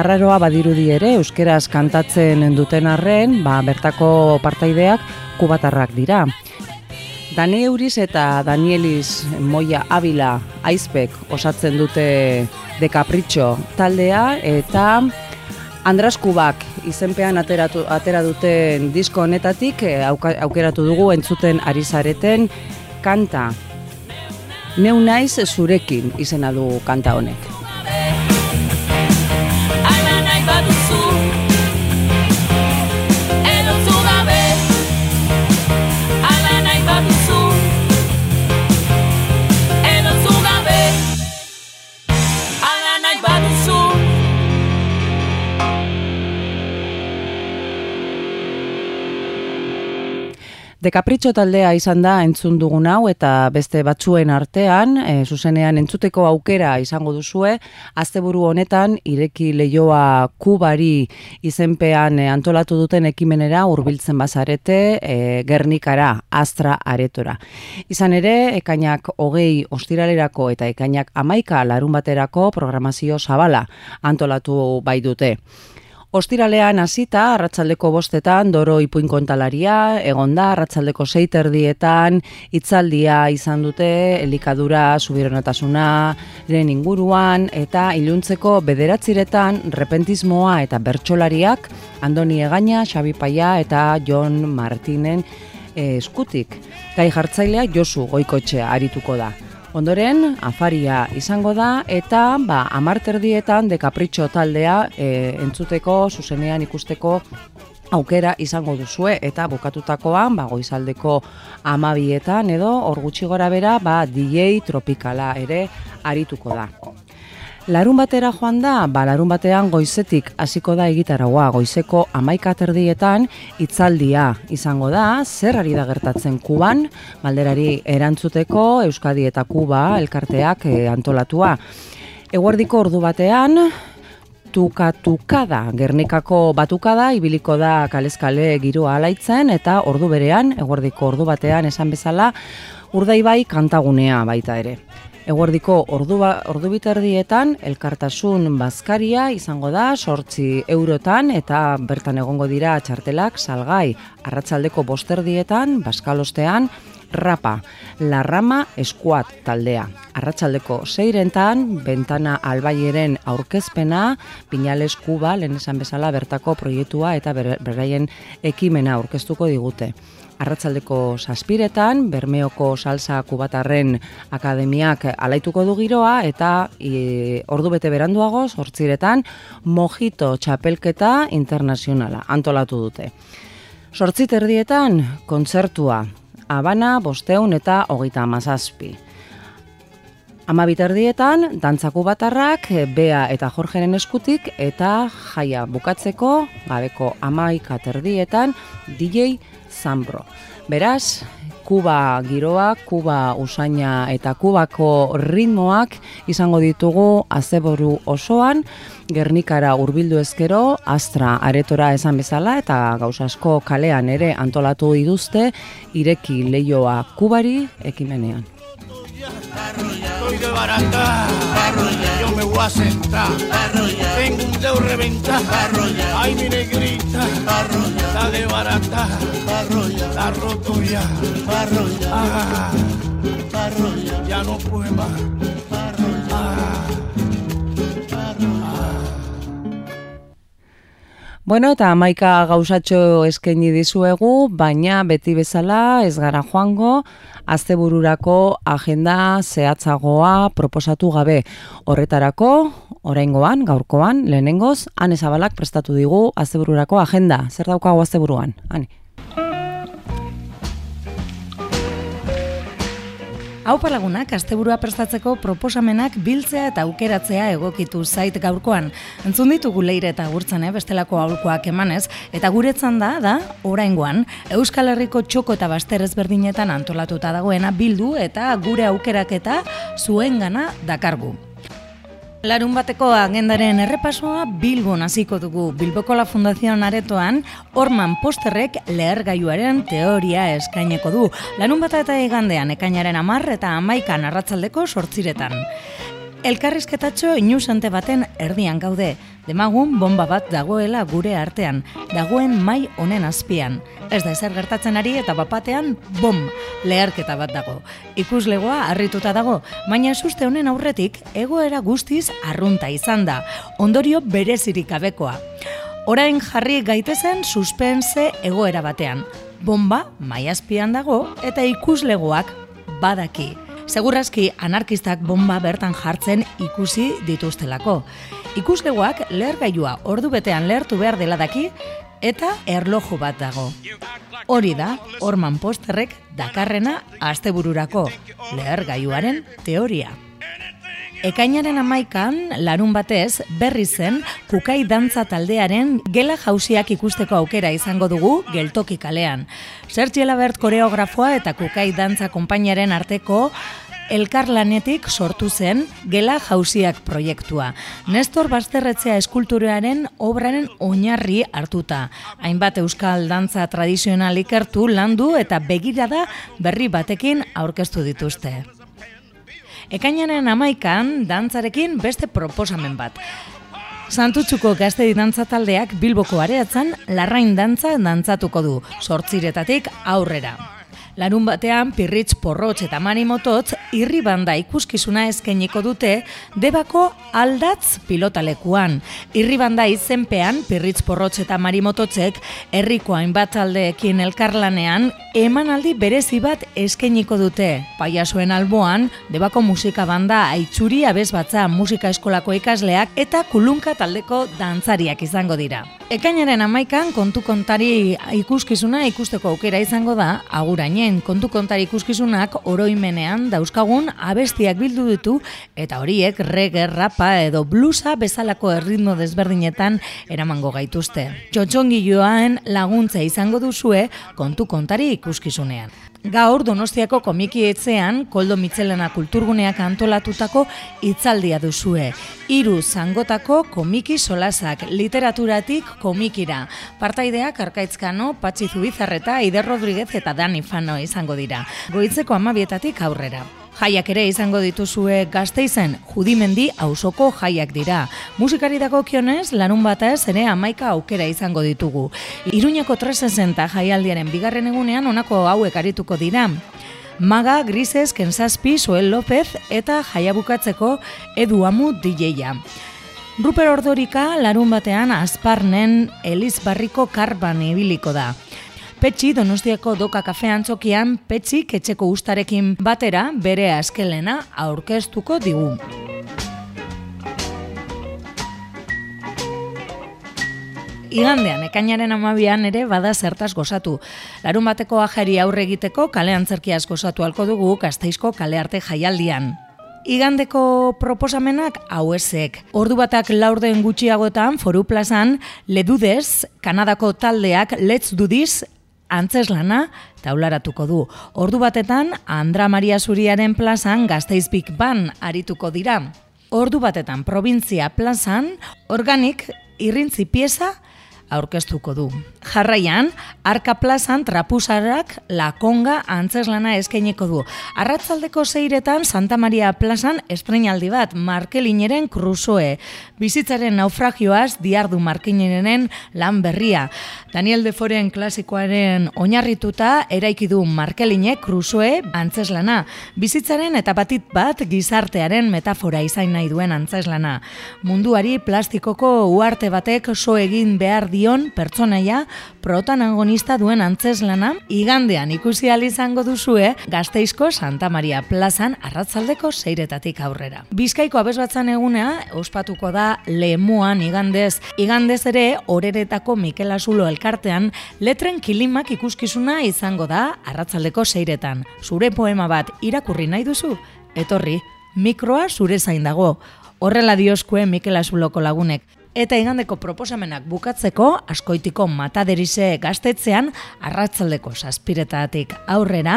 arraroa badirudi ere euskeraz kantatzen duten arren, ba, bertako partaideak kubatarrak dira. Dani Euriz eta Danielis Moia Avila aizpek osatzen dute de Capricho taldea eta Andras Kubak izenpean ateratu, atera duten disko honetatik eh, aukeratu dugu entzuten ari zareten kanta. Neu naiz zurekin izena du kanta honek. De Capricho taldea izan da entzun dugun hau eta beste batzuen artean, e, zuzenean entzuteko aukera izango duzue, asteburu honetan ireki leioa kubari izenpean e, antolatu duten ekimenera hurbiltzen bazarete e, Gernikara, Astra Aretora. Izan ere, ekainak hogei ostiralerako eta ekainak amaika larun baterako programazio zabala antolatu bai dute. Ostiralean hasita arratsaldeko bostetan doro ipuin kontalaria, egonda arratsaldeko seiterdietan hitzaldia izan dute elikadura subironatasuna ren inguruan eta iluntzeko bederatziretan repentismoa eta bertsolariak Andoni Egaña, Xabi Paia eta Jon Martinen eh, eskutik. Gai jartzailea Josu Goikotxea arituko da. Ondoren, afaria izango da, eta ba, amarterdietan de kapritxo taldea e, entzuteko, zuzenean ikusteko aukera izango duzue, eta bukatutakoan, ba, goizaldeko amabietan, edo, hor gutxi gora bera, ba, DJ tropikala ere arituko da. Larun batera joan da, ba, larun batean goizetik hasiko da egitaragoa, goizeko amaika terdietan itzaldia izango da, zer ari da gertatzen kuban, malderari erantzuteko, Euskadi eta Kuba elkarteak e, antolatua. Eguerdiko ordu batean, tukatukada, gernikako batukada, ibiliko da kalezkale giroa alaitzen, eta ordu berean, eguerdiko ordu batean esan bezala, urdaibai kantagunea baita ere. Eguerdiko ordu, ba, ordu biterdietan elkartasun bazkaria izango da sortzi eurotan eta bertan egongo dira txartelak salgai. Arratsaldeko bosterdietan, baskalostean, rapa, larrama eskuat taldea. Arratsaldeko seirentan, bentana albaieren aurkezpena, pinales kuba, lehen esan bezala bertako proiektua eta beraien ekimena aurkeztuko digute arratsaldeko saspiretan, Bermeoko Salsa Kubatarren Akademiak alaituko du giroa, eta e, ordu bete beranduago, sortziretan, Mojito Txapelketa Internazionala antolatu dute. Sortzit erdietan, kontzertua, Habana, Bosteun eta Hogeita Amazazpi. Ama biterdietan, dantzaku batarrak, Bea eta Jorgeren eskutik, eta jaia bukatzeko, gabeko amaika terdietan, DJ Zambro. Beraz, Kuba giroa, Kuba usaina eta Kubako ritmoak izango ditugu azeboru osoan, Gernikara hurbildu ezkero, Astra aretora esan bezala eta gauzasko kalean ere antolatu dituzte ireki leioa Kubari ekimenean. Estoy de barata, yo me voy a sentar, tengo un dedo reventar, ay mi negrita, está de barata, está roto ya, ah, ya no puede más. Ah. Bueno, eta amaika gauzatxo eskaini dizuegu, baina beti bezala ez gara joango, astebururako agenda zehatzagoa proposatu gabe. Horretarako, oraingoan, gaurkoan, lehenengoz, ane zabalak prestatu digu astebururako agenda. Zer daukago asteburuan? Ane. Hau palagunak, asteburua prestatzeko proposamenak biltzea eta aukeratzea egokitu zait gaurkoan. Entzun ditugu leire eta gurtzane bestelako aurkoak emanez, eta guretzan da, da, oraingoan, Euskal Herriko txoko eta baster ezberdinetan antolatuta dagoena bildu eta gure aukeraketa zuengana dakargu. Larun bateko agendaren errepasoa Bilbon hasiko dugu. Bilboko la Fundazioan aretoan, Orman Posterrek lehergailuaren teoria eskaineko du. Larun bata eta igandean ekainaren amar eta amaikan arratzaldeko sortziretan. Elkarrizketatxo inusante baten erdian gaude. Demagun bomba bat dagoela gure artean, dagoen mai honen azpian. Ez da ezer gertatzen ari eta bapatean bom, leharketa bat dago. Ikuslegoa harrituta dago, baina suste honen aurretik egoera guztiz arrunta izan da. Ondorio berezirik abekoa. Orain jarri gaitezen suspense egoera batean. Bomba mai azpian dago eta ikuslegoak badaki. Segurazki anarkistak bomba bertan jartzen ikusi dituztelako. Ikuslegoak lehergailua ordu betean lehertu behar dela daki eta erloju bat dago. Hori da, Orman Posterrek dakarrena astebururako lehergailuaren teoria. Ekainaren amaikan, larun batez, berri zen, kukai dantza taldearen gela jausiak ikusteko aukera izango dugu geltoki kalean. Sergi Elabert koreografoa eta kukai dantza konpainiaren arteko elkarlanetik sortu zen gela jausiak proiektua. Nestor Basterretzea eskulturaren obraren oinarri hartuta. Hainbat euskal dantza tradizional ikertu landu eta begirada berri batekin aurkeztu dituzte. Ekainaren amaikan, dantzarekin beste proposamen bat. Santutxuko gazte dantza taldeak Bilboko areatzen larrain dantza dantzatuko du, sortziretatik aurrera. Larun batean, Pirritz Porrotx eta Mari Mototz irri banda ikuskizuna eskainiko dute debako aldatz pilotalekuan. Irri banda izenpean, Pirritz Porrotx eta Mari Mototzek herriko hainbat taldeekin elkarlanean emanaldi berezi bat eskainiko dute. Paiasoen alboan, debako musika banda aitzuri abez batza musika eskolako ikasleak eta kulunka taldeko dantzariak izango dira. Ekainaren amaikan kontu kontari ikuskizuna ikusteko aukera izango da, agurainen kontu kontari ikuskizunak oroimenean dauzkagun abestiak bildu ditu eta horiek reggae, rapa edo blusa bezalako erritmo desberdinetan eramango gaituzte. Txotxongi joaen laguntza izango duzue kontu kontari ikuskizunean. Gaur Donostiako komiki etzean Koldo Mitzelena kulturguneak antolatutako hitzaldia duzue. Hiru zangotako komiki solasak literaturatik komikira. Partaideak Arkaitzkano, Patxi Zubizarreta, Ider Rodriguez eta Dani Fano izango dira. Goitzeko amabietatik aurrera. Jaiak ere izango dituzue gazteizen, judimendi auzoko jaiak dira. Musikari dago kionez, larun batez ere amaika aukera izango ditugu. Iruñako 360 jaialdiaren bigarren egunean honako hauek arituko dira. Maga, Grises, Kensazpi, Soel López eta jaiabukatzeko Edu Amu DJ-a. Ruper Ordorika larun batean Azparnen Elizbarriko karban ibiliko da. Petxi Donostiako Doka Kafe Antzokian Petxi etxeko ustarekin batera bere askelena aurkeztuko digu. Igandean, ekainaren amabian ere bada zertaz gozatu. Larun bateko ajari aurre egiteko kale antzerkiaz gozatu alko dugu Gasteizko kale arte jaialdian. Igandeko proposamenak hauezek. Ordu batak laurden gutxiagotan foru plazan ledudez Kanadako taldeak Let's Do This antzeslana taularatuko du. Ordu batetan Andra Maria Zuriaren plazan Gasteiz Big Band arituko dira. Ordu batetan provintzia plazan organik irrintzi pieza aurkeztuko du. Jarraian, Arka plazan trapusarak lakonga antzeslana eskainiko du. Arratzaldeko zeiretan Santa Maria plazan estrenaldi bat Markelineren Crusoe. Bizitzaren naufragioaz diardu Markelineren lan berria. Daniel Deforen klasikoaren oinarrituta eraiki du Markelinek Crusoe antzeslana. Bizitzaren eta batit bat gizartearen metafora izain nahi duen antzeslana. Munduari plastikoko uarte batek so egin behar dion pertsonaia protagonista duen antzeslana igandean ikusi ahal izango duzue Gasteizko Santa Maria plazan arratzaldeko seiretatik aurrera. Bizkaiko abesbatzan egunea ospatuko da lemuan igandez. Igandez ere horeretako Mikel Azulo elkartean letren kilimak ikuskizuna izango da arratzaldeko seiretan. Zure poema bat irakurri nahi duzu? Etorri, mikroa zure zain dago. Horrela dioskue Mikel Azuloko lagunek. Eta igandeko proposamenak bukatzeko, askoitiko mataderize gaztetzean, arratzaldeko saspiretatik aurrera,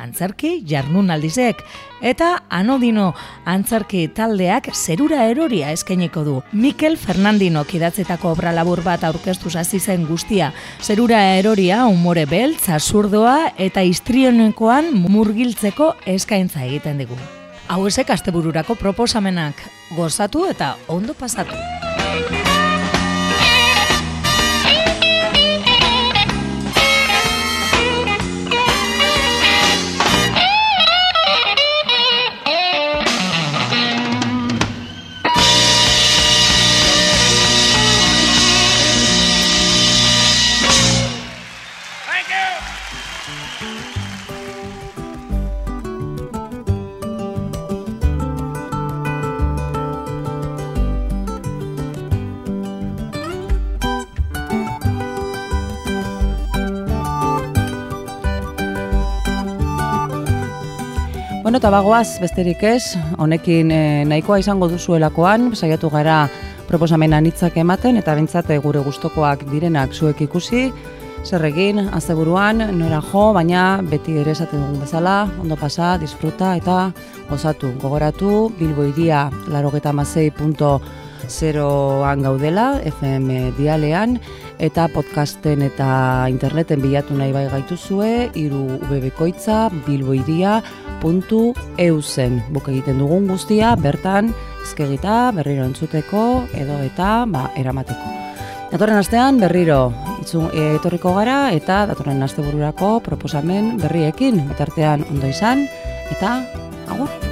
antzerki jardunaldizek eta anodino antzerki taldeak zerura eroria eskainiko du. Mikel Fernandino kidatzetako obra labur bat aurkeztu hasi zen guztia. Zerura eroria umore beltz, azurdoa eta istrionekoan murgiltzeko eskaintza egiten digu. Hau esek astebururako proposamenak gozatu eta ondo pasatu. Bueno, eta bagoaz, besterik ez, honekin eh, nahikoa izango duzuelakoan, saiatu gara proposamen anitzak ematen, eta bentsate gure gustokoak direnak zuek ikusi, zer egin, asteburuan, nora jo, baina beti ere esaten dugun bezala, ondo pasa, disfruta eta gozatu. Gogoratu, Bilbo iria larogeta zeroan gaudela, FM dialean, eta podcasten eta interneten bilatu nahi bai gaituzue, iru ubebekoitza, bilboiria.eusen. Buk egiten dugun guztia, bertan, ezkegita, berriro entzuteko, edo eta, ba, eramateko. Datorren astean berriro itzu, e, etorriko gara eta datorren astebururako proposamen berriekin bitartean ondo izan eta agur.